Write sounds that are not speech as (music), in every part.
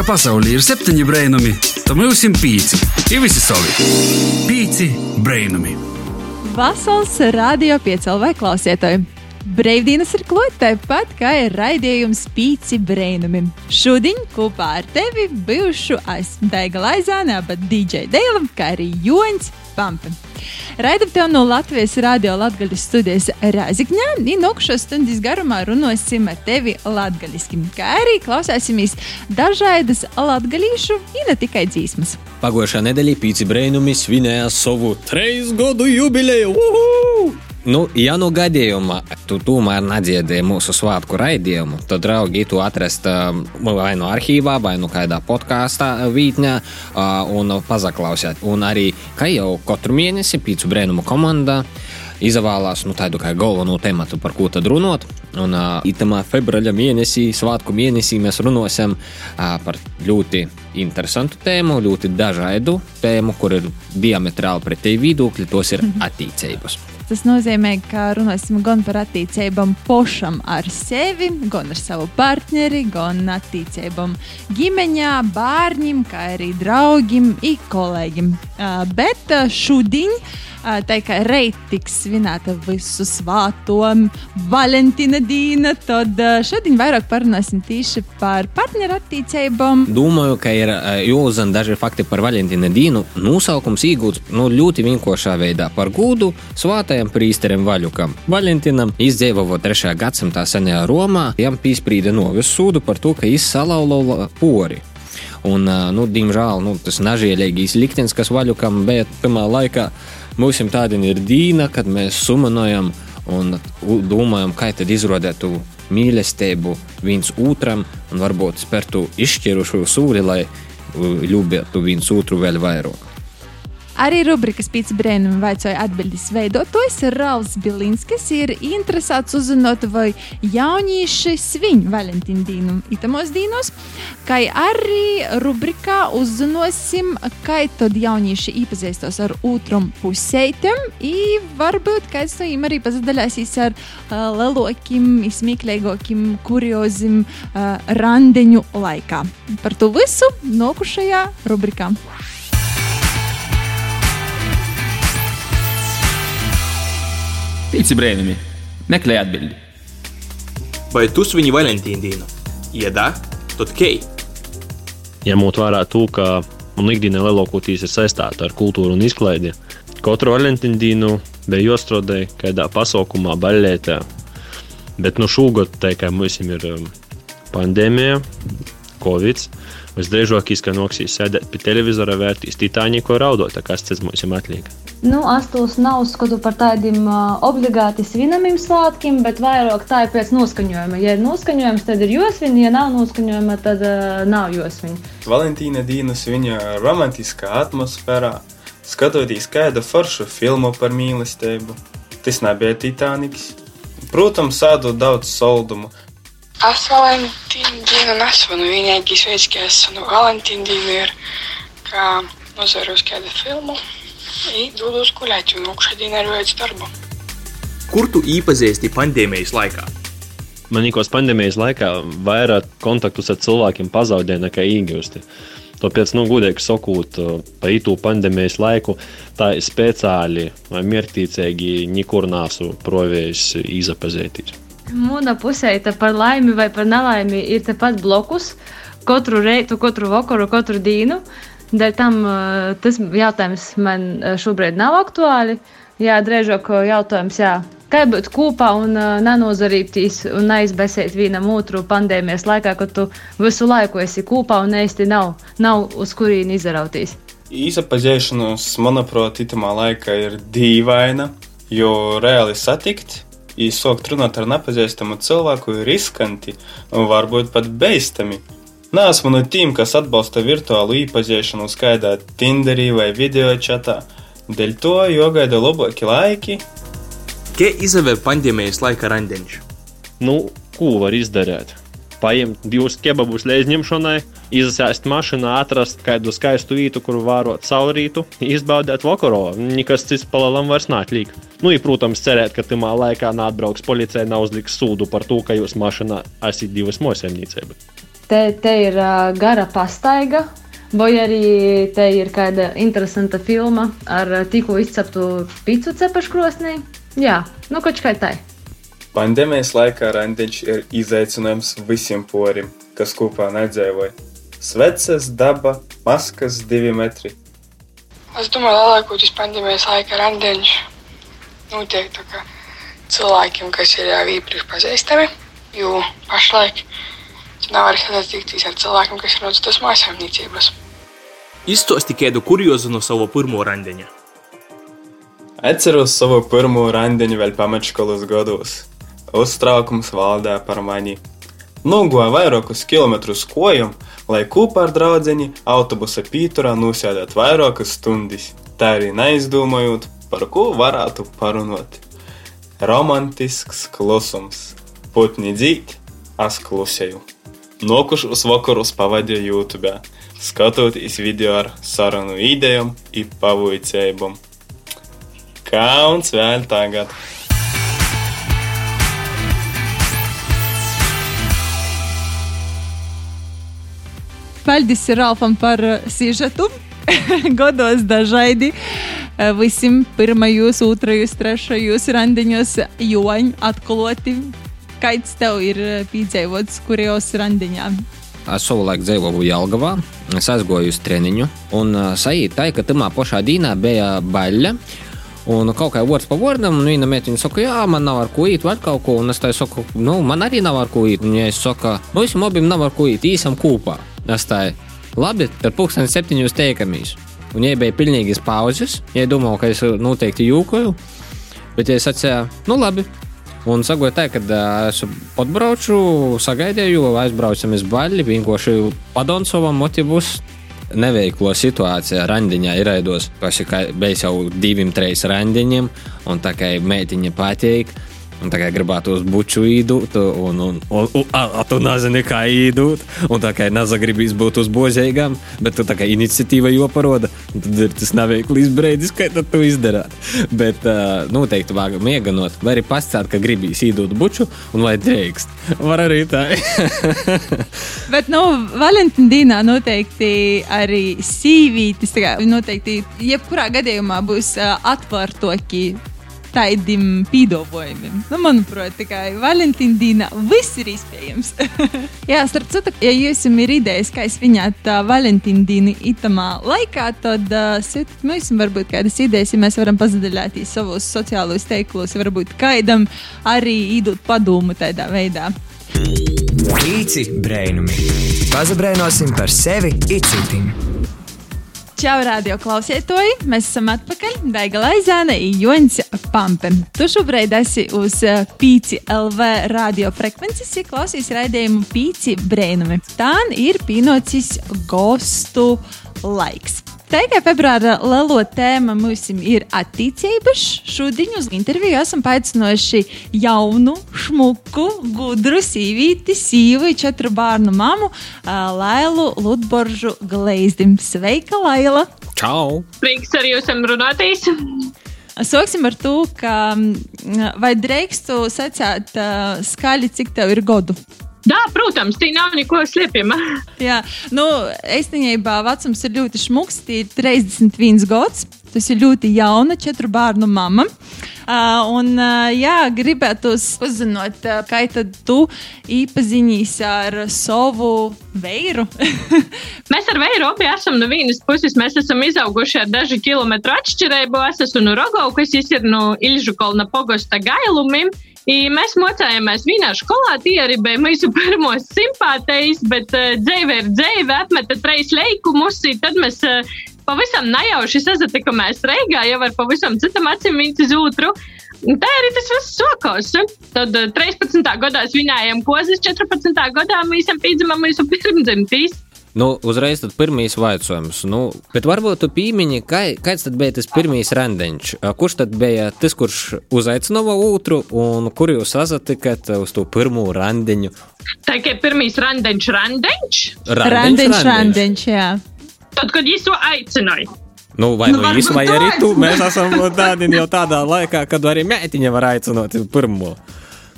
ka pasaulē ir septiņi brainami, tad mums ir pieci. Ir visi savi. Pieci brainami. Vasals radio piecēlē klausietāji. Brīvdienas ir klūta tāpat kā ir raidījums Pīci Brainami. Šodien kopā ar tevi bijušu esmu Daiga Laizāne, bet DJ Dēlam, kā arī Joņs Pampa. Raidam tev no Latvijas radio latgaļas studijas Rāzikņā. Nokšo stundas garumā runāsim ar tevi latgaļiski, kā arī klausēsimies dažādas latgaļīšu, un ne tikai dzīsmas. Pagājušā nedēļa Pīci Brainami svinēja savu treis gadu jubileju! Uhu! Nu, ja nu gadījumā tu tomēr nedziedēji mūsu svētku raidījumu, tad, draugi, tu atrast vai no arhīvā, vai no kādā podkāstā vītņā un pazaklausīt. Un arī, kā jau katru mēnesi, Pīcu brēnumu komanda izvēlās nu, tādu kā galveno tematu, par ko tad runāt. Un uh, itamā februāra mēnesī, svētku mēnesī, mēs runāsim uh, par ļoti interesantu tēmu, ļoti dažādu tēmu, kur ir diametrāli pretēji viedokļi, tos ir attīstības. Tas nozīmē, ka runāsim gan par attiecībām pašam ar sevi, gan ar savu partneri, gan attiecībām ģimeņā, bērniem, kā arī draugiem un kolēģiem. Uh, bet šodien kā reit tiks svinēta visu svāto Valentīna diena, tad šodien vairāk parunāsim tieši par partnerattiecībām. Domāju, ka ir jāuzzina daži fakti par Valentīna dienu. Nosaukums iegūts nu, ļoti vienkāršā veidā par gūdu svātajam prīsterim Vaļukam. Valentīnam izdzīvoja 3. gadsimtā senajā Romā, jam pīsprīda novis sūdu par to, ka izsalauza pori. Un, nu, diemžēl nu, tas nažēlīgais liktenis, kas Vaļukam bija pirmā laikā, Mums tāda ir dīna, kad mēs sumanojam un domājam, kā tad izrodētu mīlestību viens otram un varbūt spērtu izšķirušu sūri, lai ļūbētu viens otru vēl vairāk. Arī rubrikas pēc brēnuma vaicoja atbildes veidotājs Rāls Bilinskis ir interesēts uzzinot, vai jaunieši svin Valentīna dīnu itamos dīnos, kā arī rubrikā uzzinosim, kā tad jaunieši iepazīstos ar otram pusētam, un varbūt kāds no viņiem arī pazadaļāsīs ar uh, lelokim, izsmieklīgokim, kuriozim uh, randeņu laikā. Par to visu nokušajā rubrikā. Pieci brēnumi. Meklē atbildi. Vai tu svini Valentīna dienu? Ja da, tad kei. Ņemot vērā to, ka man ikdienā lielākoties ir saistīta ar kultūru un izklaidi, katru Valentīna dienu bija jāstrādā kādā pasaukumā, baļķētā. Bet nu šogad, tā kā mums ir um, pandēmija, Covid, visdrīzāk izskanīs sēdēt pie televizora, vērtīs Titaniku raudot, kas tas mums ir atliek. Nu, es tos neuzskatu par tādiem uh, obligāti svinamiem svētkiem, bet vairāk tā ir pēc noskaņojuma. Ja ir noskaņojums, tad ir josvin, ja nav noskaņojuma, tad uh, nav josvin. Valentīna dienas viņa romantiskā atmosfērā, skatoties kādu foršu filmu par mīlestību. Tas nebija Titaniks. Protams, sādu daudz soldumu. Es Valentīna dienu nesvanu. Vienīgais veids, kā es svanu Valentīna dienu, ir, ka nozaru uz kādu filmu i dodos gulēt, jo šodien ir veids darbu. Kur tu iepazīsti pandēmijas laikā? Man liekas, pandēmijas laikā vairāk kontaktus ar cilvēkiem pazaudēja nekā iegūsti. Tāpēc, nu, gudīgi sakot, pa īstu pandēmijas laiku, tā ir speciāli vai mērķtiecīgi nekur nesu provējis izapazēties. Mūna pusē, par laimi vai par nelaimi, ir tepat blokus. Katru reitu, katru vakaru, katru dienu. Dēļ tam tas jautājums man šobrīd nav aktuāli. Jā, drēžāk jautājums, jā. Kā būt kopā un nenozarīties un neizbēsēt vienam otru pandēmijas laikā, kad tu visu laiku esi kopā un īsti nav, nav uz kurieni izrauties? Īsapazīšanās, manuprāt, itamā laikā ir dīvaina, jo reāli satikt, īsākt runāt ar nepazīstamu cilvēku ir riskanti un varbūt pat beistami. Nē, esmu no tiem, kas atbalsta virtuālu īpazīšanu skaidā Tinderī vai video čatā. Dēļ to jogaida labāki laiki. Kā izvēlēt pandēmijas laika randiņš? Nu, ko var izdarīt? Paņemt divus kebabus leizņemšanai, izsēst mašīnā, atrast kādu skaistu vietu, kur vārot saulrītu, izbaudīt vakaro. Nekas cits palielam vairs nāklīgi. Nu, ja, protams, cerēt, ka tajā laikā neatbrauks policija, nav uzliks sūdu par to, ka jūs mašīnā esat divas mosēmniecības. Te, te ir uh, gara pastaiga, vai arī te ir kāda interesanta filma ar tikko izceptu pīcu cepaškrosnī. Jā, nu kaut kā tā. Pandēmijas laikā randiņš ir izaicinājums visiem porim, kas kopā nedzīvoja. Sveces, daba, maskas, divi metri. Es domāju, lielākoties pandēmijas laika randiņš notiek cilvēkiem, kas ir jau iepriekš pazīstami, jo pašlaik tu nevari satikties ar cilvēkiem, kas ir no mājasēmniecības. Izstāsti kādu kuriozu no sava pirmo randiņa. Atceros savu pirmo randiņu vēl pamatškolas gados. Uztraukums valdīja par mani. Nogoju vairākus kilometrus kojam, lai kopā ar draugu autobusa pīturā nosēdētu vairākas stundas, tā arī neizdomājot, par ko varētu parunāt. Romantisks klusums, putni dzīt, es klusēju. Nokušos vakarus pavadīju YouTube, skatoties video ar sarunu idejām un pavojcībām. Kauns vēl tagad! Paldies Ralfam par sižetu. Godos dažādi. Visiem pirmajos, otrajos, trešajos randiņos joņi atklāti. Kāds tev ir uh, piedzīvots, kurjos randiņā? Es savulaik dzīvoju Jālgavā, es aizgoju uz treniņu, un sajūta tā, ka tamā pašā dīnā bija baļļa. Un kaut kā vārds pa vārdam, un viena meitiņa saka, jā, man nav ar ko īt, vai kaut ko. Un es tā saku, nu, man arī nav ar ko īt. Un viņa saka, nu, visam abiem nav ar ko īt, īsam kopā. Es tā, labi, tad pulksteni septiņos teikamies. Un viņai bija pilnīgas pauzes, ja domāju, ka es noteikti jūkoju. Bet ja es atceru, nu labi. Un sagoju tā, ka es atbraucu, sagaidīju, aizbraucam uz baļļi, vienkārši padonsovam motivus. Neveiklo situācijā randiņā ir raidos, kas ir bijis jau diviem, trīs randiņiem, un tā kā meitiņa patīk. Un tā kā gribētu uz buču īdūt, un, un, un, un a, a, tu nezini, kā īdūt, un tā kā nezagribīs būt uz božēgām, bet tu tā kā iniciatīva jau paroda, tad ir tas neveiklis brīdis, kad tu izdarāt. Bet uh, noteikti vāga mieganot, vai arī pastāstīt, ka gribīs īdūt buču, un vai drīkst. Var arī tā. (laughs) Bet, nu, Valentīna dienā noteikti arī sīvītis, tā kā noteikti jebkurā gadījumā būs uh, atvērtoki tādiem pīdolojumiem. Nu, manuprāt, tikai Valentīna dienā viss ir iespējams. (laughs) Jā, starp citu, ja jums ir idejas, kā svinēt uh, Valentīna dienu itamā laikā, tad uh, sūtiet mums varbūt kādas idejas, ja mēs varam pazudināties savos sociālos teiklos, varbūt kaidam arī īdot padomu tādā veidā. Pīci brainumi. Pazabrainosim par sevi itcitim. Čau, radio klausītāji! Mēs esam atpakaļ. Daiga Laizāne un Joņš Pampe. Tu šobrīd esi uz eh, Pīci LV radiofrekvences, ja klausies raidījumu Pīci brēnumi. Tā ir pienocis gostu laiks. Tikai februāra lielo tēma mums ir attīstības. Šodien uz interviju esam paaicinājuši jaunu, šmuku, gudru sīvīti, sīvu, četru bērnu mamu, Lailu Ludboržu Gleizdim. Sveika, Laila! Čau! Prieks ar jums runātīs! Sāksim ar to, ka vai drīkstu sacīt skaļi, cik tev ir godu? Jā, protams, tī nav neko slēpjama. (laughs) Jā, nu, īstenībā vecums ir ļoti šmuks, tī ir 31 gads. Tas ir ļoti jauna, četru bērnu mama. Uh, un, uh, jā, gribētu uzzināt, uh, kā tu iepazīstinies ar savu veiru. (laughs) mēs ar veiru abi esam no vienas puses. Mēs esam izauguši ar dažu kilometru atšķirību. Es esmu no Rogovas, kas ir no Ilžu kolna pogosta gailumiem. I mēs mocējāmies tie arī bija mūsu pirmos simpātijas, bet uh, dzīve ir dzīve, apmeta treis leikumus, tad mēs uh, pavisam nejauši sazatikamies Reigā, jau ar pavisam citam acīm viens uz otru. Tā arī tas viss sākās. Tad uh, 13. gadā svinējām kozas, 14. gadā mēs piedzimām mūsu pirmdzimtīs. Nu, uzreiz tad pirmīs vaicojums. Nu, bet varbūt tu pīmiņi, kā, kāds tad bija tas pirmīs randiņš? Kurš tad bija tas, kurš uzaicināja otru, un kur jūs sazatikat uz to pirmo randiņu? Tā kā pirmīs randiņš, randiņš? Randiņš, randiņš, randiņš jā. Tad, kad jūs to aicināja. Nu, vai nu, nu jūs, vai arī tu? Mēs esam tādi jau tādā laikā, kad arī mētiņa var aicināt pirmo.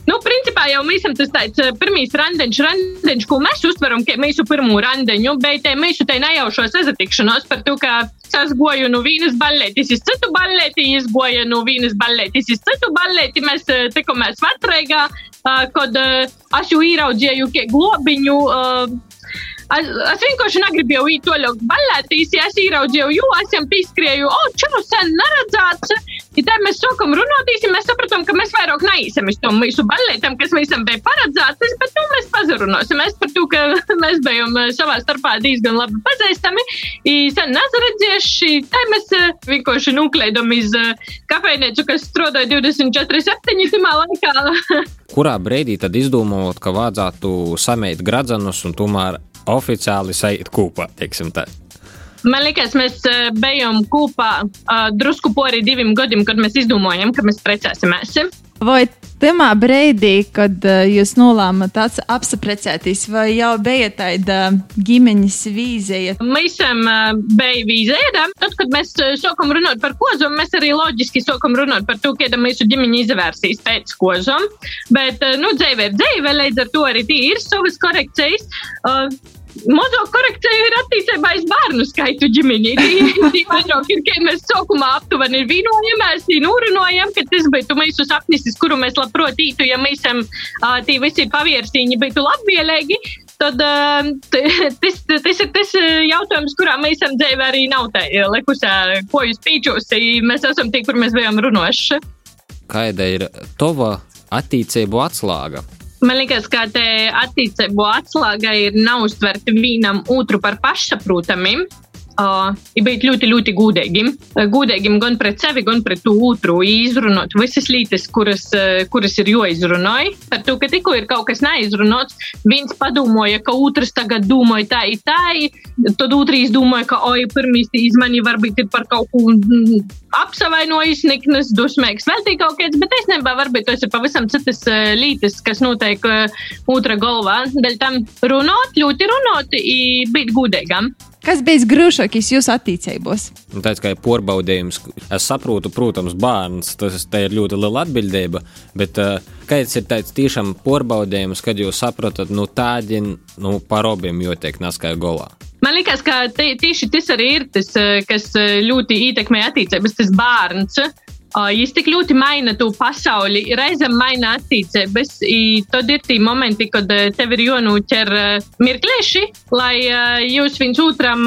Nu, principā principā jau mēs esam tas tāds pirmīs randeņš, randeņš, ko mēs uztveram, ka mēs pirmo randeņu, bet mēs te nejaušo sazatikšanos par to, ka es goju no vienas balētis uz citu balēti, es goju no vienas balētis uz citu balēti, mēs tikamies vecrīgā, kad es jau ieraudzīju globiņu. Es, es vienkārši negribēju to ļoti balētīs, ja es ieraudzīju, jo es jau pieskrēju, o, oh, čau, sen neredzēts. Ja tā mēs sākam runāties, mēs sapratām, ka mēs vairāk neīsim uz to mūsu balētam, kas esam bija paredzētas, bet nu mēs pazarunāsim. Mēs par to, ka (laughs) mēs bijām savā starpā diezgan labi pazīstami. Sen nezaredzējuši, tā mēs vienkārši nuklēdam iz kafejnīcu, kas strādāja 24-7 timā laikā. (laughs) Kurā brīdī tad izdomājot, ka vajadzētu samēt gradzenus un tomēr oficiāli sajūt kopā, teiksim tā. Man liekas, mēs bijām kopā uh, drusku pori diviem gadiem, kad mēs izdomājām, ka mēs precēsimies. Vai tajā brīdī, kad uh, jūs nolēmāt apspriesties, vai jau bija tāda ģimenes vīzija? Mēs uh, bija vīzija. Tad, kad mēs uh, sākam runāt par kozom, mēs arī loģiski sākam runāt par to, kāda mūsu ģimene izvērsīs pēc kozom. Bet, uh, nu, dzīve ir dzīve, līdz ar to arī ir savas korekcijas. Uh, Mazāk korekcija ir attīstībā uz bērnu skaitu (laughs) ka mēs sākumā aptuveni vienojamies, nūrinojam, ka tas būtu mūsu sapnis, kuru mēs labprāt ītu, ja mēs esam tī visi paviersīņi, būtu labvēlīgi. Tad tas, tas ir tas jautājums, kurā mēs esam dzīvē arī nav tā likusā, ko jūs pīčos, mēs esam tie, kur mēs bijām runājuši. Kāda ir tava attīstību atslēga? Man liekas, ka attīstību atslēga ir neuztvert vienam otru par pašsaprotamiem. Uh, ir būt ļoti, ļoti gudīgiem. Gudīgiem gan pret sevi, gan pret otru. Izrunāt visas lietas, kuras, kuras ir jāizrunāj. Par to, ka tikko ir kaut kas neizrunāts, viens padomāja, ka otrs tagad domāja tā, tā, tad otrs domāja, ka, oi, pirmīs izmaiņa varbūt ir par kaut ko apsavainojis, niknas, dusmīgs, vēl tī kaut kāds, bet es nebā, varbūt tas ir pavisam citas uh, lietas, kas notiek uh, otra galvā. Dēļ tam runāt, ļoti runāt, būt gudīgam. Kas bija grūtākais jūsu attīstībos? Tāds kā porbaudījums. Es saprotu, protams, bērns, tas ir ļoti liela atbildība, bet uh, kāds ir tāds tiešām porbaudījums, kad jūs saprotat, nu tādi nu, par obiem jotiek naskā golā? Man liekas, ka tieši tas arī ir tas, kas ļoti ietekmē attīstības, tas bērns. Tik ļoti maina to pasauli, reizēm maina attīstības. Tad ir tie momenti, kad tev ir jānoķer mirklīši, lai jūs viens otram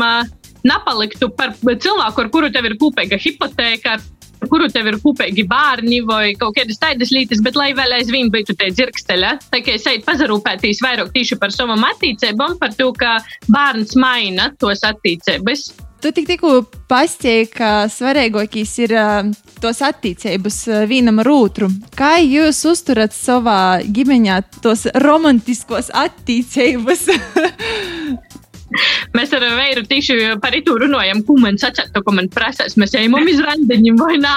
nepaliktu par cilvēku, ar kuru tev ir kopīga hipotēka, ar kuru tev ir kopīgi bērni vai kaut kādas tādas lietas, bet lai vēl aizvien būtu tie dzirksteļi. Tā kā es eju pazarūpētīs vairāk tieši par savam attīstībām, par to, ka bērns maina tos attīstības. Tu tik tikko pastāstīji, ka svarīgākais ir uh, tos attīstības uh, vienam ar otru. Kā jūs uzturat savā ģimenē tos romantiskos attīstības? (laughs) Mēs ar Veiru tieši par to runājam, ko man sacīt, ko man prasās. Mēs ejam uz randiņu vai nē.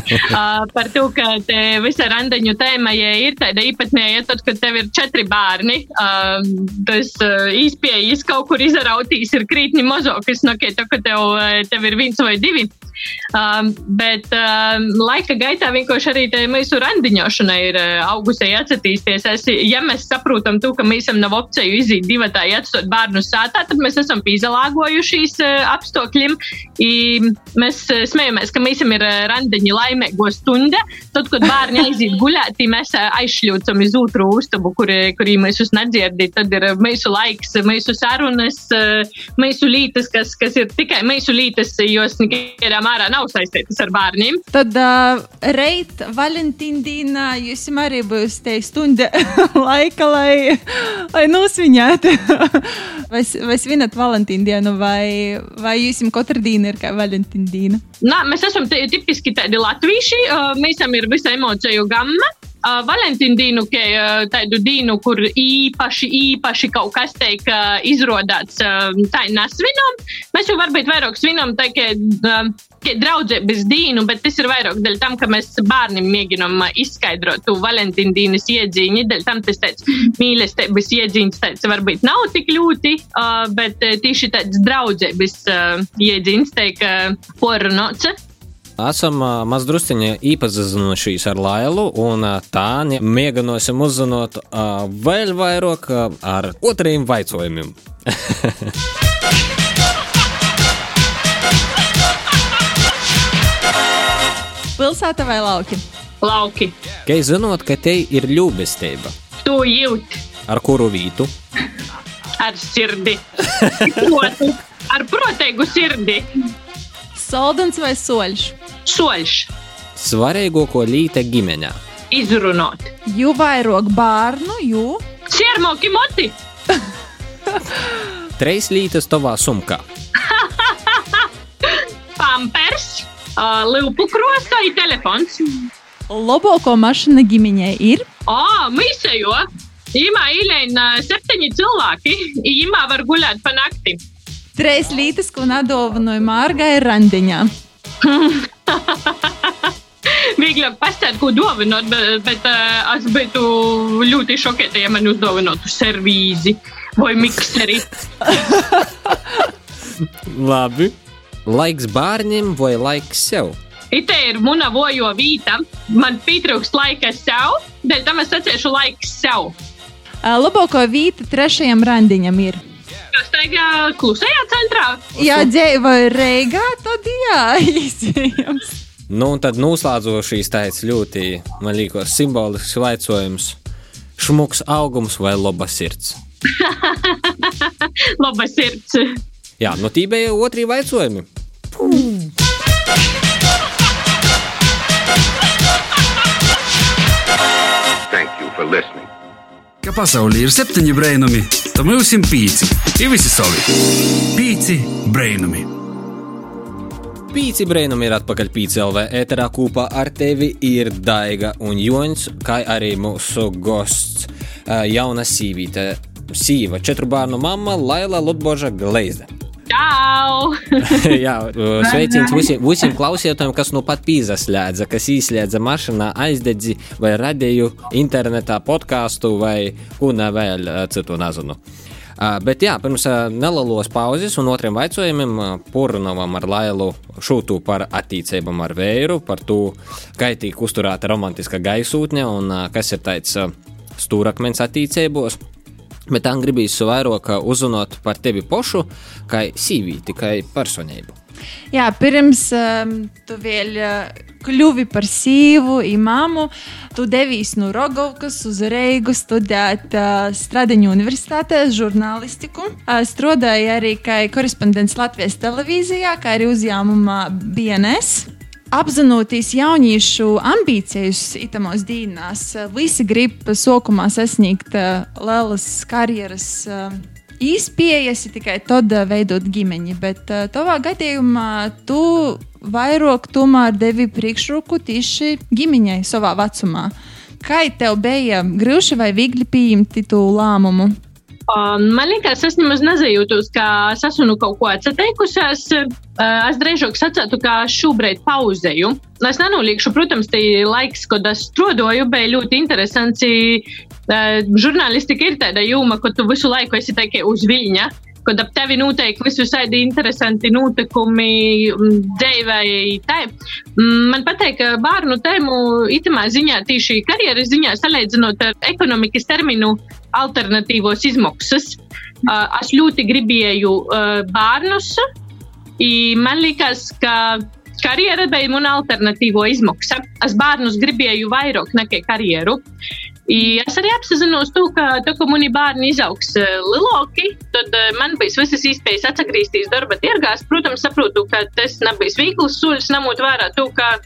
(laughs) par to, ka visa randiņu tēma ja ir tāda īpatnēja, tad, kad tev ir četri bērni, uh, tas uh, īspējas kaut kur izrautīs ir krītni mazākas, no kā to, ka tev, tev ir viens vai divi. Um, bet um, laika gaitā vienkārši arī mūsu randiņošana ir uh, augustē atsatīsties. Es, ja mēs saprotam to, ka mēs nav opciju iziet divatā, atstot bērnu sātā, tad mēs esam pīzalāgojušies uh, apstākļiem. Mēs uh, smejamies, ka mēs ir uh, randiņi laimēgo stunda. Tad, kad bērni aiziet guļāt, mēs uh, aizšļūcam uz otru uztabu, kur, kur mēs jūs nedzirdat. Tad ir uh, mūsu laiks, mūsu sarunas, uh, mūsu lītas, kas, kas ir tikai mūsu lītas, jos nekādām mērā nav saistītas ar bērniem. Tad uh, reit Valentīna dienā jūs arī būs te stunda (laughs) laika, lai, lai nosviņētu. (laughs) vai, vai svinat Valentīna dienu, vai, vai jums katru dienu ir kā Valentīna diena? Nā, mēs esam tipiski tādi latvieši, uh, mēs esam ir visa emociju gamma. Uh, Valentīna dienu, kā uh, tādu dienu, kur īpaši, īpaši kaut kas tiek uh, izrodāts, uh, tā ir nesvinām. Mēs jau varbūt vairāk svinām, tā kā uh, draudzības dienu, bet tas ir vairāk dēļ tam, ka mēs bērniem mēģinām izskaidrot to Valentīna dienas iedzīņu. Dēļ tam tas tāds mīlestības iedzīņas tāds varbūt nav tik ļoti, uh, bet tieši tāds draudzības uh, iedzīņas tiek uh, porunāts. Esam ā, mazdrusciņi iepazinušies ar Lailu, un tā mēģināsim uzzināt vēl vairāk ar otriem jautājumiem. (laughs) Pilsēta vai lauki? Lauki. Kā zinot, ka te ir ļūbestība, Tu jūti ar kuru vītu? (laughs) ar sirdi. Ar proteigu sirdi. Soldens vai soļš? Soļš. Svarīgāko līte ģimenē. Izrunāt. Jū vairāk bērnu, jū. Siermoki moti. (laughs) Treis lītes tavā sumkā. (laughs) Pampers. Uh, Liupu krosai telefons. Labāko mašīna ģimenē ir. O, mīsējo. Imā īlēna septiņi cilvēki. Imā var guļāt pa nakti. Trīs lītas, ko nadovanoja Mārgai randiņā. Vieglāk pastāstīt, ko dāvināt, bet, bet uh, es būtu ļoti šokēta, ja man uzdāvinātu servīzi vai mikseri. Labi. Laiks bērniem vai laiks sev? Ite ir mana vojo vieta. Man pietrūkst laika sev, dēļ tam es sacīšu laiku sev. Labāko vīta trešajam randiņam ir. Kas tagad klusajā centrā? Jā, dzīvoju Reigā, tad jā, (laughs) iespējams. Nu, un tad noslēdzošīs tāds ļoti, man liekas, simbolisks jautājums. Šmuks augums vai laba sirds? (laughs) Laba sirds. Jā, nu tī bija otri jautājumi. Thank you for listening. Ka pasaulē ir septiņi brainami, tad mums ir pīci. Ir visi savi. Pīci brainami. Pīci brīnumi ir atpakaļ PCLV ēterā kopā ar tevi ir Daiga un Joņš, kā arī mūsu gosts jauna sīvīte. Sīva, četru bērnu mamma Laila Lutboža Gleizde. Čau! (laughs) Jā, sveiciens visiem, visiem klausītājiem, kas nu pat pīzaslēdza, kas īslēdza mašīnā, aizdedzi vai radīju internetā podkāstu vai ko vēl citu nezinu. Bet jā, pirms nelielos pauzes un otriem jautājumiem porunām ar Lailu šūtu par attīstībām ar vēju, par to, kā tiek uzturēta romantiska gaisotne un kas ir tāds stūrakmens attīstībos. Bet tā gribīs vairāk uzzināt par tevi pašu, kā sīvīti, kā personību. Jā, pirms um, tu vēl uh, kļuvi par sīvu, imāmu, tu devies no Rogovkas uz Reigu studēt uh, Stradiņu universitātē žurnālistiku. Uh, strādāji arī kā korespondents Latvijas televīzijā, kā arī uzņēmumā BNS. Apzinoties jauniešu ambīcijas itamos dīnās, uh, visi grib sākumā sasniegt uh, lielas karjeras. Uh, Īspējas tikai tad veidot ģimeni, bet tavā gadījumā tu vairāk tomēr devi priekšroku tieši ģimeņai savā vecumā. Kā tev bija grūti vai viegli pieņemt to lēmumu? Um, man liekas, es nemaz nezajūtos, ka es esmu nu kaut ko atteikusies. Uh, es drīzāk sacītu, ka šobrīd pauzēju. Es nenoliekšu, protams, tie laiks, kad es strādāju, bija ļoti interesants. Uh, žurnālistika ir tāda joma, ka tu visu laiku esi tikai uz viļņa. Kad ap tevi notiek visvisādi interesanti notikumi, dzīvēji. Man patīk, ka bērnu tēmu itamā ziņā, tīši karjeras ziņā, salīdzinot ar ekonomikas terminu alternatīvos izmaksas. Uh, es ļoti gribēju uh, bērnus. I man liekas, ka karjera bija mana alternatīvo izmaksa. Es bērnus gribēju vairāk nekā karjeru. I es arī apzinos to, ka, to, ka mani bērni izaugs uh, lielāki, tad uh, man bija visas iespējas atgriezties darba tirgās. Protams, saprotu, ka tas nebija viegls solis, ņemot vērā to, ka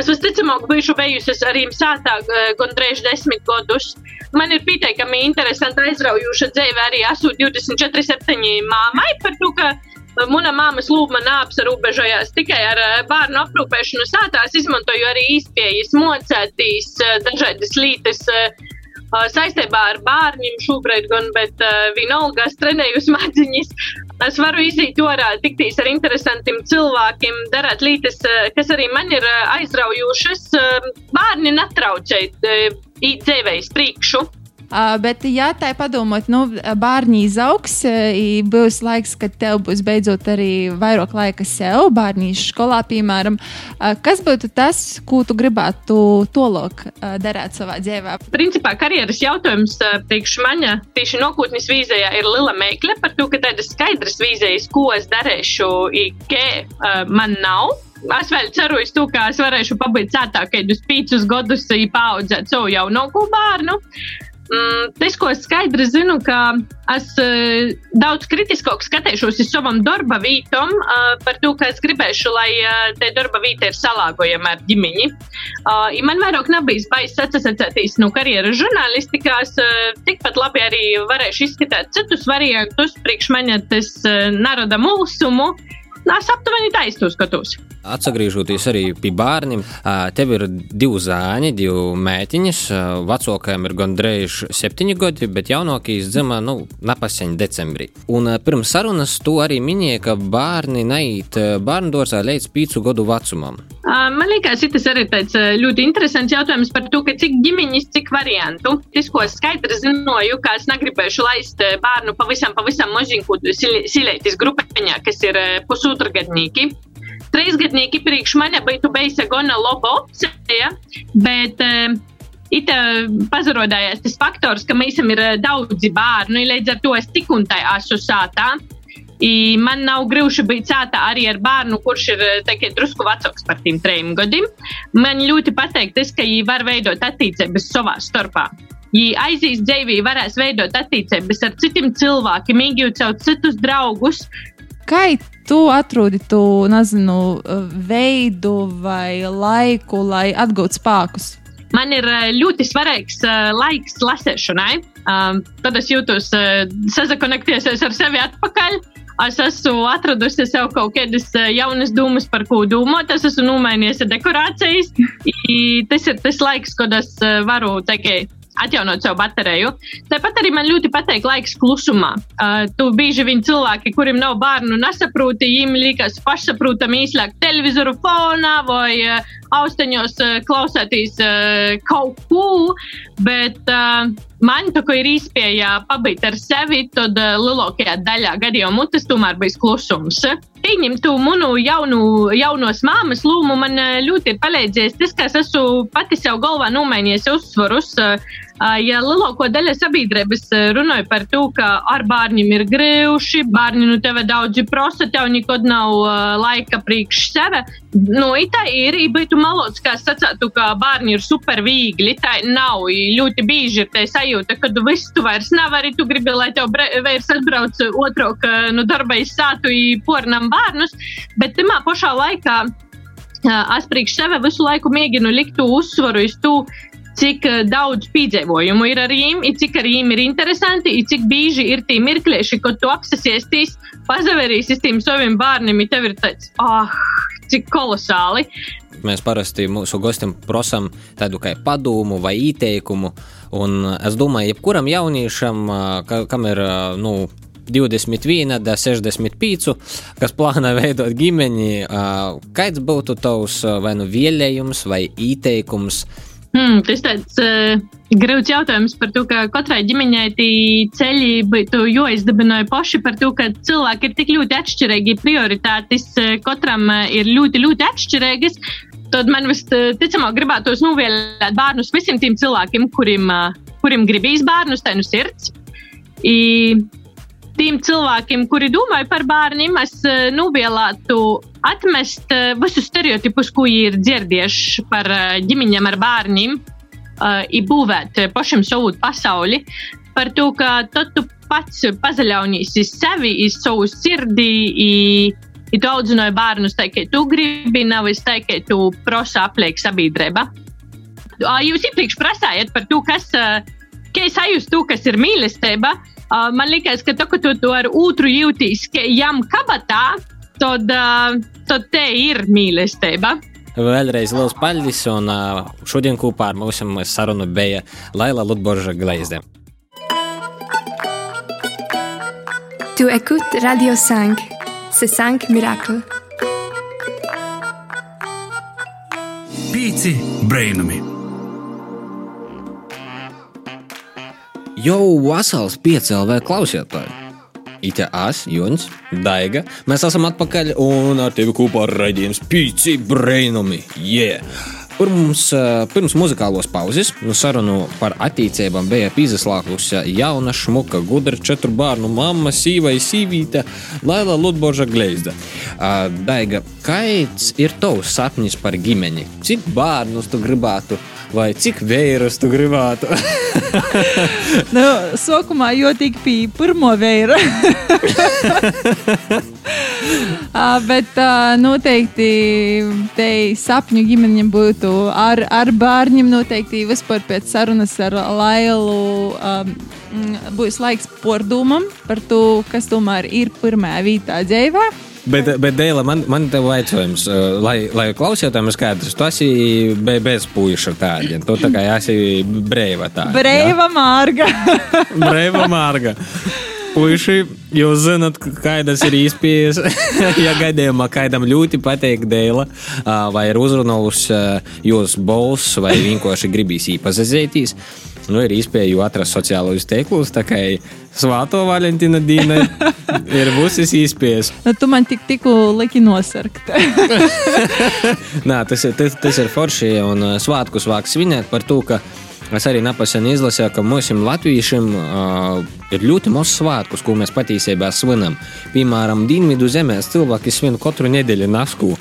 es visticamāk bijuši bijusi arī sātā uh, gandrīz desmit gadus. Man ir pietiekami interesanti aizraujoša dzīve arī esmu 24-7 māmai par to, ka Mana māmas lūpa neapsarobežojās tikai ar eh, bērnu aprūpēšanu sātās, izmantoju arī īspējas, mocētīs, eh, dažādas lītes eh, saistībā ar bērniem šobrīd, gan, bet vienalgas trenēju smadziņas. Es varu iziet orā, tiktīs ar interesantiem cilvēkiem, darīt lietas, kas arī man ir aizraujošas. Bērni netraucēt īt dzīvējas priekšu. Uh, bet, ja tā ir padomāt, nu, bērni izaugs, uh, būs laiks, kad tev būs beidzot arī vairāk laika sev, bērni skolā, piemēram. Uh, kas būtu tas, ko tu gribētu tolok uh, darīt savā dzīvē? Principā karjeras jautājums uh, priekš maņa tieši nokūtnes vīzējā ir liela meikle par to, ka tādas skaidras vīzējas, ko es darīšu, ikē uh, man nav. Es vēl ceru, to, ka es varēšu pabeigt cētā, kad uz pīcis gadus paudzēt savu jaunāko bērnu. Mm, tas, ko es skaidri zinu, ka es uh, daudz kritiskāk skatīšos uz savam darba vītam, uh, par to, ka es gribēšu, lai te darba vīta ir salāgojama ar ģimeni. Man vairāk nav bijis bailes atsacēties no karjeras žurnālistikā, es uh, tikpat labi arī varēšu izskatīt citus variantus, priekš maņa tas narada mulsumu. Es aptuveni tā izskatos. Atgriežoties arī pie bērniem, tev ir divi zāņi, divi mētiņas. Vecākajam ir gandrīz septiņi gadi, bet jaunākais dzimta nu, napaseņ decembrī. Un pirms sarunas tu arī minēji, ka bērni neiet bērnu dārzā līdz pīcu gadu vecumam. Man liekas, tas arī tāds ļoti interesants jautājums par to, cik ģimeņas, cik variantu. Tas, ko es skaidri zināju, ka es negribēšu laist bērnu pavisam, pavisam maziņu silētis grupiņā, kas ir pusotragadnieki trīsgadnieki priekš mani būtu bijusi gana laba opcija, bet uh, It pazarodājās tas faktors, ka mēs esam daudzi bērni, līdz ar to es tik un tā esmu sātā. I man nav grūti būt sātā arī ar bērnu, kurš ir teikie, drusku vecāks par tiem trim gadiem. Man ļoti patīk tas, ka viņi var veidot attiecības savā starpā. Ja aizies dzīvī, varēs veidot attiecības ar citiem cilvēkiem, iegūt sev citus draugus. Kā tu atrodi to nezinu, veidu vai laiku, lai atgūtu spēkus? Man ir eh, ļoti svarīgs uh, laiks lasēšanai. Um, tad es jūtos uh, sazakonekties ar sevi atpakaļ. Es esmu atradusi sev kaut kādas jaunas domas, par ko domāt. Es esmu nomainījis dekorācijas. I, tas ir tas laiks, kad es varu teikt, atjaunot savu bateriju. Tāpat arī man ļoti patīk laiks klusumā. Uh, tu bieži vien cilvēki, kuriem nav bērnu, nesaproti, viņiem liekas pašsaprotami izslēgt televizoru fonā vai uh, austiņos uh, klausēties uh, kaut ko, bet uh, man tā kā ir iespēja pabeigt ar sevi, tad uh, lielākajā daļā gadījumā tas tomēr bija klusums. Pieņemtu manu jaunu, jaunos māmas lūmu man ļoti ir palīdzējis tas, ka es esmu pati sev galvā nomainījis uzsvarus. Uh, Ja lielāko daļu sabiedrības runāja par to, ka ar bērniem ir grūti, bērni nu tevi daudzi prasa, tev nekad nav laika priekš sevi. Nu, tā ir, būtu malots, kā sacītu, ka bērni ir super viegli. Tā nav. Ļoti bieži ir tā sajūta, ka tu viss tu vairs nevari, tu gribi, lai tev vairs atbrauc otro, ka nu, darba izsātu pornam bērnus, bet tamā pašā laikā. Es priekš sevi visu laiku mēģinu likt uzsvaru uz to, cik eh, daudz piedzīvojumu ir ar viņiem, cik ar viņiem ir interesanti, cik bieži ir tie mirklīši, kad tu apsēsties, pazaverīsi tiem saviem bērniem, un tev ir tāds, ah, cik kolosāli. Mēs parasti mūsu gostiem prasām tādu kā padomu vai ieteikumu. Un es domāju, jebkuram jauniešam, ka, kam ir nu, 21, 65, kas plāno (laughs) veidot ģimeni, kāds būtu tavs vai nu vēlējums vai ieteikums Hmm, tas tāds uh, grūts jautājums par to, ka katrai ģimenei tie ceļi būtu jāizdabinoja paši par to, ka cilvēki ir tik ļoti atšķirīgi, prioritātes uh, katram uh, ir ļoti, ļoti atšķirīgas. Tad man visticamāk gribētos novēlēt bērnus visiem tiem cilvēkiem, kuriem, kuriem gribīs bērnus, tai nu sirds. I, tiem cilvēkiem, kuri domāja par bērniem, es eh, novēlētu atmest eh, visus stereotipus, ko ir dzirdējuši par eh, ģimeņiem ar bērniem, būvēt pašam savu pasauli. Par to, ka tad tu pats pazaļaunies sevi, savu sirdī. Ja tu audzināji bērnus tā, ka tu gribi, nevis tā, ka tu prasa apliek sabiedrība. Jūs iepriekš prasājat par to, kas, kā es sajūtu to, kas ir mīlestība. Uh, man liekas, ka to, ka tu to ar otru jūties, ka jām kabatā, tad, uh, tad te ir mīlestība. Vēlreiz liels paldies, un uh, šodien kopā ar mums sarunu bija Laila Lutborža Gleizde. Tu écoutes Radio 5, c'est 5 miracles. Pīci brainami! Jau vesels piecēlē klausītāji. Ita As, Juns, Daiga. Mēs esam atpakaļ un ar tevi kopā raidījums Pīci Brainumi. Yeah! Pirms, pirms muzikālos pauzes sarunu par attīstībām bija pīzeslākusi jauna šmuka, gudra četru bērnu mamma, sīva sīvīte, Laila Ludboža Gleizda. Daiga, kāds ir tavs sapnis par ģimeni? Cik bērnus tu gribētu? Vai cik vērus tu gribētu? (laughs) nu, sākumā jau tik bija pirmo vēra. (laughs) Bet noteikti te sapņu ģimeņiem būtu ar, ar bērniem. Noteikti vispār pēc sarunas ar Lailu um, būs laiks pordomam par to, kas tomēr ir pirmā vietā dzīvē. Bet, bet Dēlā, man, man te jautājums, uh, lai, lai klausītājiem ir skaidrs, tu esi bez puiša tādiem. Tu tā kā esi brīva tāda. Brīva mārga. (laughs) brīva mārga. Puiši, jūs zināt, kādas ir īspējas. (laughs) ja gadījumā kādam ļoti patīk dēla, uh, vai ir uzrunājusi uh, jūsu balss, vai vienkārši gribīs īpazīties Nu, ir iespēja atrast sociālos tīklus, tā kā Svāto Valentīna Dīna (laughs) ir būsis iespējas. Nu, tu man tik tikko liki nosarkt. (laughs) Nā, tas, ir, tas, tas ir forši un uh, svātkus vāk svinēt par to, ka es arī nepasen izlasīju, ka mums latviešiem uh, ir ļoti maz svātkus, ko mēs patiesībā svinam. Piemēram, Dienvidu zemēs cilvēki svin katru nedēļu nasku.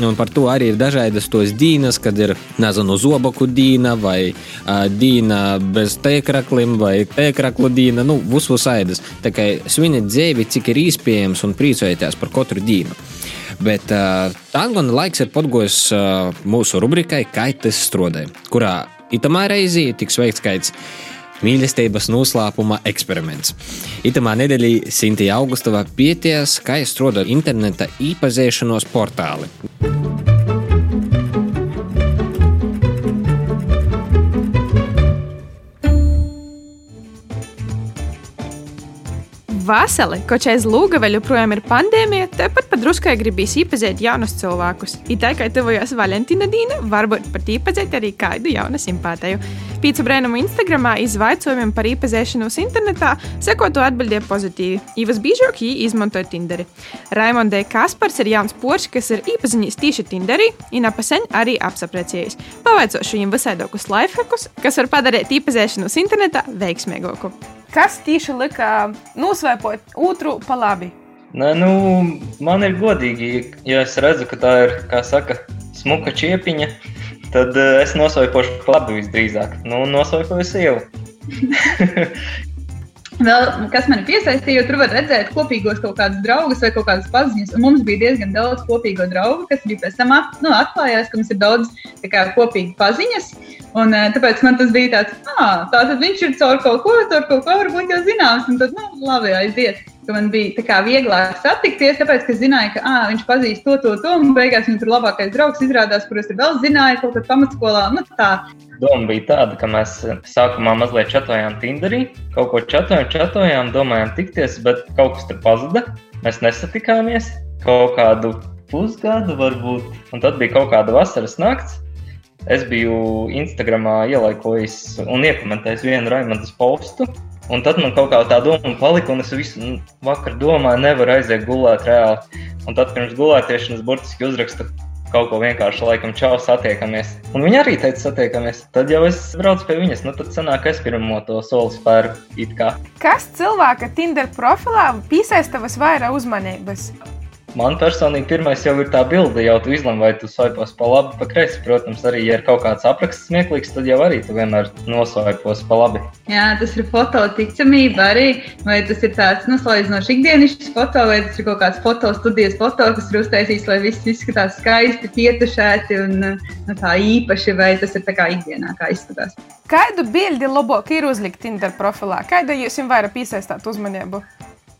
Un par to arī ir dažādas tos dīnas, kad ir nezinu, zobaku dīna vai uh, dīna bez tēkraklim vai tēkraklu dīna. Nu, visus aidas. Tā kā sviniet dzīvi, cik ir iespējams un priecājieties par katru dīnu. Bet uh, gan laiks ir podgojis uh, mūsu rubrikai Kā tas strādāja, kurā itamā reizē tiks veikts kāds mīlestības noslēpuma eksperiments. Itamā nedēļā Sintīna Augustava pieties, kā strādā interneta īpazīšanos portāli. Vasali, koč aiz lūga vēl joprojām ir pandēmija, tepat pat druskai gribīs iepazīt jaunus cilvēkus. It tā kā tuvojās Valentīna Dīna, varbūt pat iepazīt arī kādu jaunu simpātiju. Pīcu brēnumu Instagramā izvaicojumiem par iepazīšanos internetā, sekotu atbildēja pozitīvi. Īvas biežāk jī izmantoja Tinderi. Raimondē Kaspars ir jauns porš, kas ir iepazinis tieši Tinderī, un apaseņ arī apsaprecējis. Pavaicošu viņam visaidokus lifehackus, kas var padarīt iepazīšanos internetā veiksmīgāku. Kas tieši lika nosvēpot otru pa labi? Nē, nu, man ir godīgi, ja es redzu, ka tā ir, kā saka, smuka čiepiņa, tad uh, es nosvaipošu pa labi visdrīzāk. Nu, nosvaipoju sievu. (laughs) Vēl, kas man piesaistīja, tur var redzēt kopīgos kaut kādus draugus vai kaut kādas paziņas. Un mums bija diezgan daudz kopīgo draugu, kas bija pēc tam at, nu, atklājās, ka mums ir daudz kā, kopīgi paziņas. Un, tāpēc man tas bija tāds, ah, tā tad viņš ir caur kaut ko, caur kaut ko varbūt jau zināms. Un tad, nu, labi, aiziet. Ka man bija kā, vieglāk satikties, tāpēc, ka zināju, ka ah, viņš pazīst to, to, to. Un beigās viņam tur labākais draugs izrādās, kurus vēl zināju kaut kad pamatskolā. Nu, tā. Doma bija tāda, ka mēs sākumā mazliet čatojām Tinderī, kaut ko čatojām, čatojām, domājām tikties, bet kaut kas tur pazuda. Mēs nesatikāmies kaut kādu pusgadu varbūt, un tad bija kaut kāda vasaras nakts. Es biju Instagramā ielaikojis un iekomentējis vienu Raimondas postu. Un tad man kaut kā tā doma palika, un es visu vakaru domāju, nevaru aiziet gulēt reāli. Un tad pirms gulētiešanas burtiski uzrakstu kaut ko vienkārši, laikam, čau, satiekamies. Un viņa arī teica, satiekamies. Tad jau es braucu pie viņas, nu tad sanāk, es pirmo to soli spēru it kā. Kas cilvēka Tinder profilā piesaista visvairāk uzmanības? Man personīgi pirmais jau ir tā bilde, jau tu izlem, vai tu svaipos pa labi, pa kreisi. Protams, arī, ja ir kaut kāds apraksts smieklīgs, tad jau arī tu vienmēr nosvaipos pa labi. Jā, tas ir foto ticamība arī. Vai tas ir tāds, salīdzinoši ikdienišķs foto, vai tas ir kaut kāds foto studijas foto, kas ir uztaisīts, lai viss izskatās skaisti, pietušēti un nu, tā īpaši, vai tas ir tā kā ikdienā, kā izskatās. Kādu bildi labāk ir uzlikt Tinder profilā? Kāda jūs jums vairāk piesaistāt uzmanību?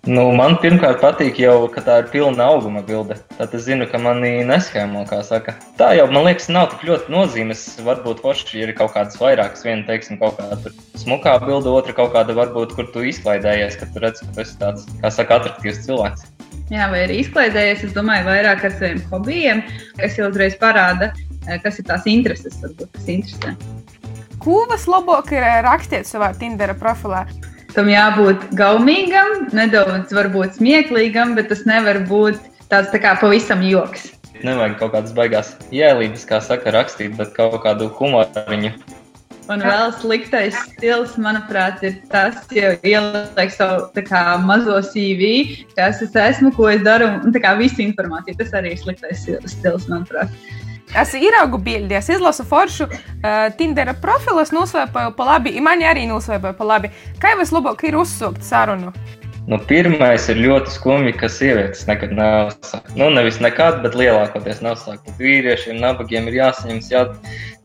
Nu, man pirmkārt patīk jau, ka tā ir pilna auguma bilde. Tad es zinu, ka manī neskēmo, kā saka. Tā jau, man liekas, nav tik ļoti nozīmes. Varbūt forši ir kaut kādas vairākas. Viena, teiksim, kaut kāda smukā bilde, otra kaut kāda, varbūt, kur tu izklaidējies, ka tu redz, ka tu esi tāds, kā saka, attraktīvs cilvēks. Jā, vai arī izklaidējies, es domāju, vairāk ar saviem hobijiem, kas jau uzreiz parāda, kas ir tās intereses, varbūt, kas interesē. ko vislabāk ir eh, rakstīt savā Tindera profilā? Tam jābūt gaumīgam, nedaudz varbūt smieklīgam, bet tas nevar būt tāds tā kā pavisam joks. Nevajag kaut kādas baigās jēlības, kā saka, rakstīt, bet kaut kādu humoriņu. Un vēl sliktais stils, manuprāt, ir tas, ja ieliek savu kā, mazo CV, kas es esmu, ko es daru, un tā kā visu informāciju. Tas arī ir sliktais stils, manuprāt. Es ieraugu bildi, es izlasu foršu uh, Tindera profilu, es nosvēpoju pa labi, i mani arī nosvēpoju pa labi. Kā jau es labāk ir uzsūkt sarunu? Nu, pirmais ir ļoti skumji, ka sievietes nekad nav sāktas. Nu, nevis nekad, bet lielākoties nav sāktas. Vīriešiem, nabagiem ir jāsaņemas, jā,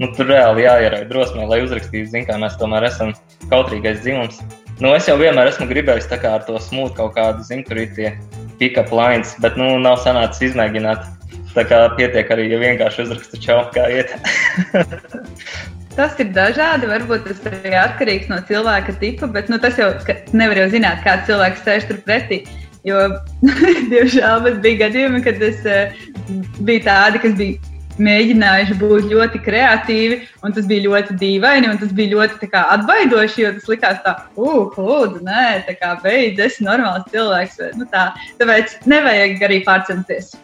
nu, tur reāli jāierauj drosmē, lai uzrakstītu, zin, kā mēs tomēr esam kautrīgais dzimums. Nu, es jau vienmēr esmu gribējis tā kā ar to smūtu kaut kādu, zinu, tur ir tie pick-up lines, bet, nu, nav sanācis izmēģināt. Tā kā pietiek arī, ja vienkārši uzrakstu čau, kā iet. (laughs) Tas ir dažādi. Varbūt tas ir atkarīgs no cilvēka tipa, bet nu, tas jau nevar jau zināt, kāds cilvēks sēž tur pretī. Jo, (laughs) diemžēl, bija gadījumi, kad es uh, biju tādi, kas bija mēģinājuši būt ļoti kreatīvi, un tas bija ļoti dīvaini, un tas bija ļoti kā, atbaidoši, jo tas likās tā, uh, lūdzu, nē, tā kā beidz, es esmu normāls cilvēks. Nu, tā, tāpēc nevajag arī pārcensties.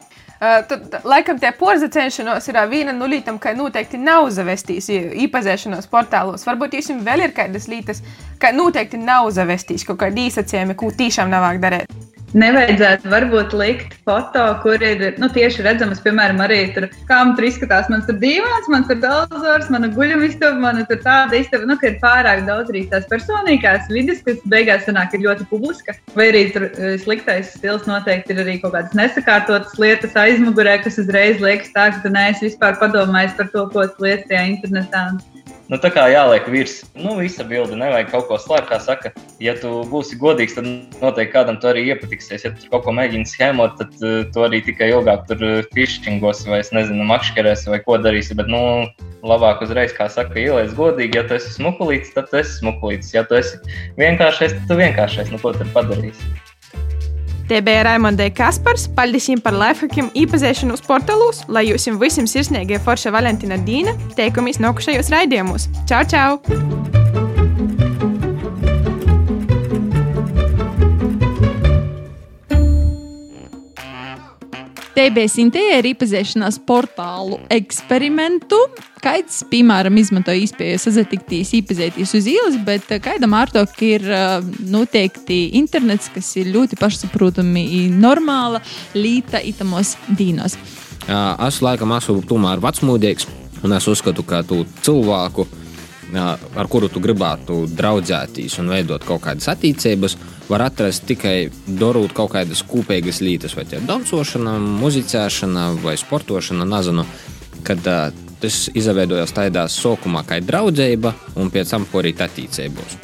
Uh, tad, laikam, tie porzacenšanos ir viena no lietām, ka noteikti nav zavestīs īpazīšanos portālos. Varbūt jums vēl ir kādas lietas, ka noteikti nav zavestīs kaut kādi īsacījumi, ko tiešām nevajag darīt. Nevajadzētu varbūt likt foto, kur ir nu, tieši redzamas, piemēram, arī tur, kā man tur izskatās. Man tur divāns, man tur televizors, mana guļamistaba, man tur tāda istaba, nu, ka ir pārāk daudz arī tās personīgās vidas, kas beigās sanāk ir ļoti publiska. Vai arī tur sliktais stils noteikti ir arī kaut kādas nesakārtotas lietas aizmugurē, kas uzreiz liekas tā, ka tu neesi vispār padomājis par to, ko tu lietas tajā internetā. Nu, tā kā jāliek virs, nu, visa bilde, nevajag kaut ko slēpt. Kā saka, ja tu būsi godīgs, tad noteikti kādam tu arī iepatiksies. Ja tu kaut ko mēģini schēmot, tad uh, tu arī tikai ilgāk tur fišķingos vai, es nezinu, makšķerēs vai ko darīsi. Bet, nu, labāk uzreiz, kā saka, ieliec godīgi. Ja tu esi smukulīts, tad tu esi smukulīts. Ja tu esi vienkāršais, tad tu vienkāršais. Nu, ko tad padarīsi? Tie bija Raimondai Kaspars. Paldies jums par lifehackiem, īpazīšanos portālos, lai jums visiem sirsnīgie forša Valentīna Dīna. Teikamies nākušajos raidījumos. Čau, čau! TBS Intē ir iepazīšanās portālu eksperimentu. Kāds, piemēram, izmanto iespēju sazatiktīs, iepazīties uz ielas, bet kādam ārtok ir noteikti internets, kas ir ļoti pašsaprotami normāla līta itamos dīnos. Es laikam esmu tomēr vecmūdīgs, un es uzskatu, ka tu cilvēku ar kuru tu gribētu draudzēties un veidot kaut kādas attiecības, var atrast tikai darot kaut kādas kopīgas lietas, vai dancošana, muzicēšana vai sportošana. Nezinu, kad uh, tas izveidojās tādā sākumā kā draudzība, un pēc tam porīt attiecībos.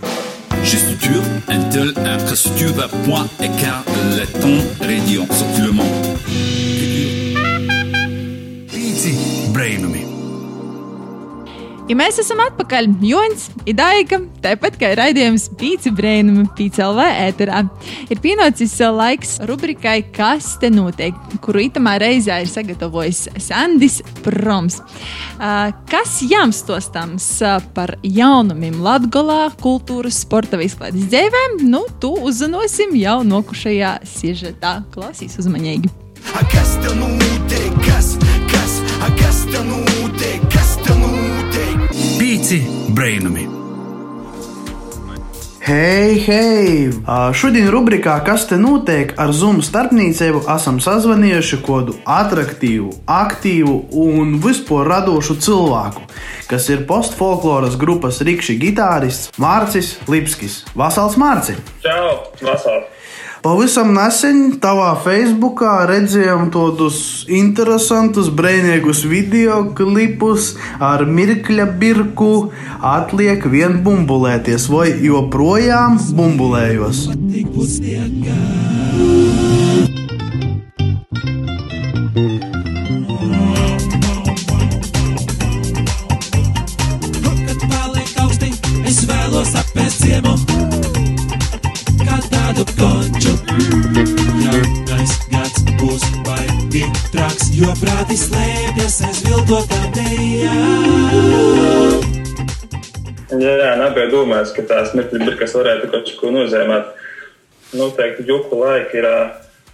Chez Structure, Intel Infrastructure point écart le ton radio sortilement. Pīci Ja mēs esam atpakaļ, Joņš, Idaiga, tāpat kā raidījums Pīci Brainuma PCLV ēterā, ir pienācis laiks rubrikai Kas te notiek, kuru itamā reizē ir sagatavojis Sandis Proms. Kas jums stostams par jaunumiem Latgolā, kultūras, sporta izklaides dzīvēm, nu, tu uzzinosim jau nokušajā sižetā. Klausīs uzmanīgi! Kas te notiek? Kas, kas, kas te notiek? Kas? Pīci brainumi. Hei, hei! Šodien rubrikā Kas te notiek ar Zunu starpniecību esam sazvanījuši kādu attraktīvu, aktīvu un vispār radošu cilvēku, kas ir postfolkloras grupas rīkšķi gitārists Mārcis Lipskis. Vasals Mārci! Čau! Vasals! Pavisam nesen tavā Facebookā redzējām tādus interesantus, brīvīgus video klipus ar mirkļa birku. Atliek vien bumbulēties, vai joprojām bumbulējos. Es jo prāti slēpjas aiz viltotām dejām. Jā, nebija domāts, ka tās mirkļi varētu kaut ko nozīmēt. Noteikti juku laika ir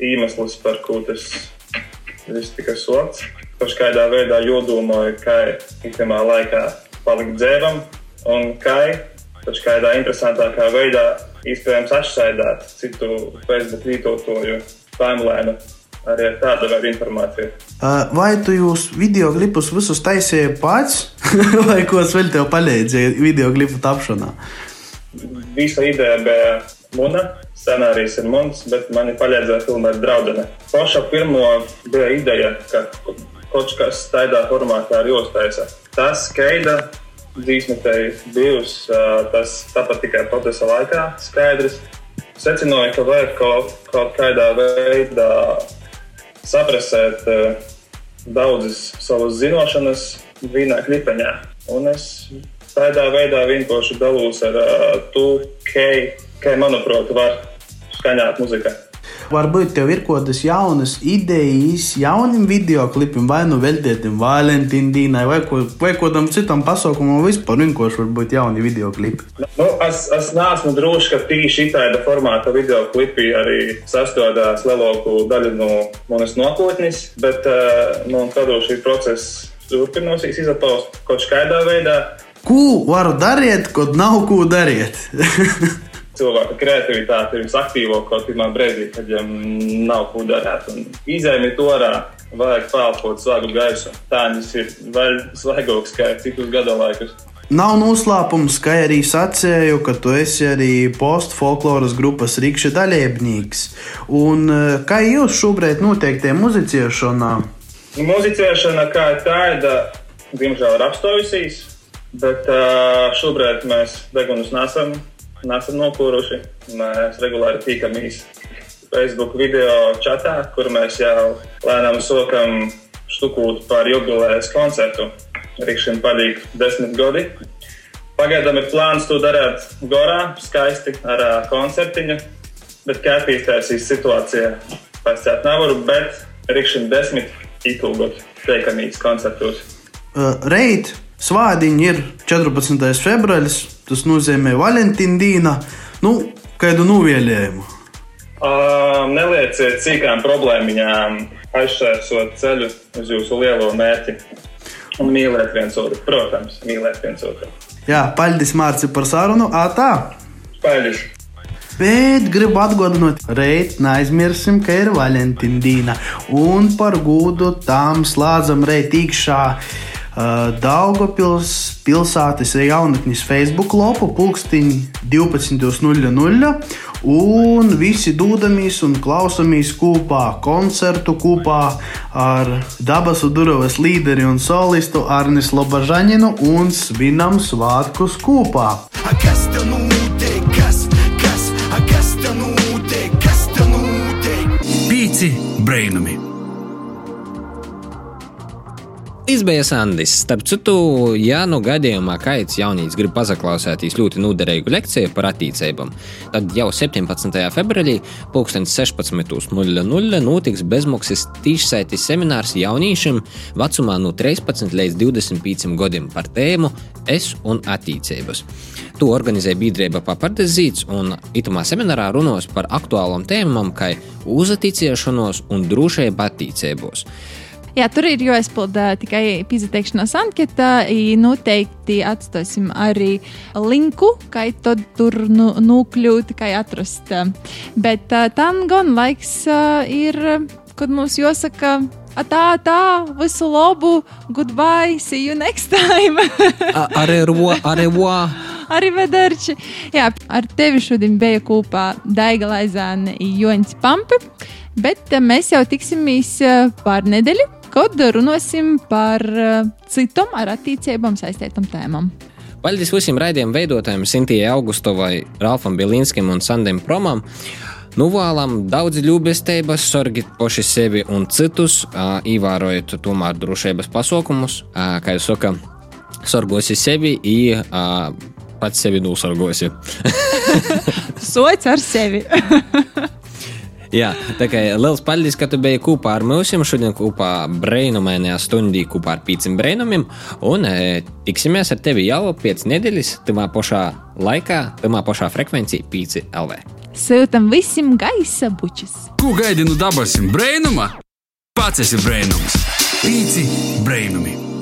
iemesls, par ko tas viss tika sots. Kaut kādā veidā jodomāju, kā ikdienā laikā palikt dzēram un kā kaut kādā interesantākā veidā iespējams atšķaidāt citu Facebook lietotāju timeline. Arī ar tādu veidu informāciju. Vai tu jūs video klipus visus taisīji pats, (laughs) vai ko vēl tev palīdzēja video klipu tapšanā? Visa ideja bija mana, scenārijs ir mans, bet man palīdzēja filmēt draudzene. Paša pirmo bija ideja, ka kaut kas tādā formātā ir jāuztaisa. Tas skaidra dzīsme te bijusi, tas tāpat tikai procesa laikā skaidrs. Secināju, ka vajag kaut, kaut kādā veidā saprasēt uh, daudzas savas zināšanas vienā klipeņā. Un es tādā veidā vienkārši dalos ar uh, to, kā manuprāt, var skaņot muzikai. Varbūt tev ir kaut kādas jaunas idejas, jaunam video klipam, vai nu veltītam Valentīna dienai, vai, ko, vai kādam citam pasaukumam, vispār vienkārši varbūt jauni video klipi. Nu, es, es neesmu drošs, ka tieši šāda formāta video klipi arī sastādās lielāko daļu no manas nākotnes, bet uh, man kādā šī procesa turpināsies izapaust kaut kādā veidā. Ko varu darīt, kad nav ko darīt? (laughs) cilvēka kreativitāte ir visaktīvākā kaut kādā brīdī, kad viņam nav ko darīt. Izējumi to ārā vajag pelpot svagu gaisu. Tā viņš ir vēl svaigāks kā citus gada laikus. Nav noslēpums, ka arī sacīju, ka tu esi arī postfolkloras grupas rīkšķa dalībnieks. Un eh, kā jūs šobrīd notiek tie muzicēšanā? Muzicēšana kā tāda, diemžēl, ir apstājusies, bet uh, šobrīd mēs degunus nesam nesam nokūruši. Mēs regulāri tīkamies Facebook video čatā, kur mēs jau lēnām sokam štukūt par jubilejas koncertu. Rīkšiem patīk desmit gadi. Pagaidām ir plāns to darīt gorā, skaisti ar uh, koncertiņu, bet kā attīstīsies situācija, pastāstīt nevaru, bet rīkšiem desmit itūgot teikamības koncertos. Uh, Reit, svādiņi ir 14. februāris, tas nozīmē Valentīna. Nu, kādu novēlējumu? Uh, nelieciet cīkām problēmiņām, aizsēsot ceļu uz jūsu lielo mērķi. Un mīlēt viens otru, protams, mīlēt viens otru. Jā, paldies Mārci par sarunu. Ātā! Paldies! Bet gribu atgādināt, reit, neaizmirsim, ka ir Valentīna Dīna. Un par godu tam slēdzam reit iekšā. Uh, Daugopils pilsētas jaunatnes Facebook lopu pulkstiņi 12.00 un visi dūdamies un klausamies kopā koncertu kopā ar Dabas Udurovas līderi un solistu Arnis Lobažaninu un svinam svātkus kopā. Kas tev notiek? Kas, kas, kas tev notiek? Kas tev notiek? Pīci brainami! Izbējas Andis. Starp citu, ja nu gadījumā kāds jaunīgs grib paklausīties ļoti noderīgu lekciju par attīstībām, tad jau 17. februārī 16.00 notiks bezmaksas tiešsaites seminārs jauniešiem vecumā no 13 līdz 25 gadiem par tēmu Es un attīstības. To organizē biedrība Papardes zīts, un itamā seminārā runos par aktuālām tēmām, kā uzticēšanos un drošība attīstībos. Jā, tur ir jāizpilda tikai pieteikšanās anketa. Noteikti atstāsim arī linku, kā tur nu, nokļūt, kā atrast. Bet tam gan laiks ir, kad mums jāsaka. Tā, tā, visu labu, goodbye, see you next time. arī ro, arī vedarči. Jā, ar tevi šodien bija kopā Daiga Laizāne un Joņš Pampe, bet mēs jau tiksimies pār nedēļu kad runāsim par citam ar attīstībām saistītam tēmām. Paldies visiem raidījuma veidotājiem, Sintijai Augustovai, Ralfam Bilinskim un Sandim Promam. Nuvēlam daudz ļubestības, sorgiet paši sevi un citus, ievērojiet tomēr drošības pasaukumus, kā jūs saka, sorgosi sevi un pats sevi nosargosi. (laughs) Sots ar sevi! (laughs) Jā, tā kā liels paldies, ka tu biji kopā ar mums. Šodien kopā brīnumainajā stundī kopā ar pīcim brīnumiem. Un e, tiksimies ar tevi jau pēc nedēļas, tamā pašā laikā, tamā pašā frekvencijā, pīci LV. Sūtam visiem gaisa bučus! Ko gaidi no dabasim brēnuma? Pats esi brēnums! Pīci brēnumi!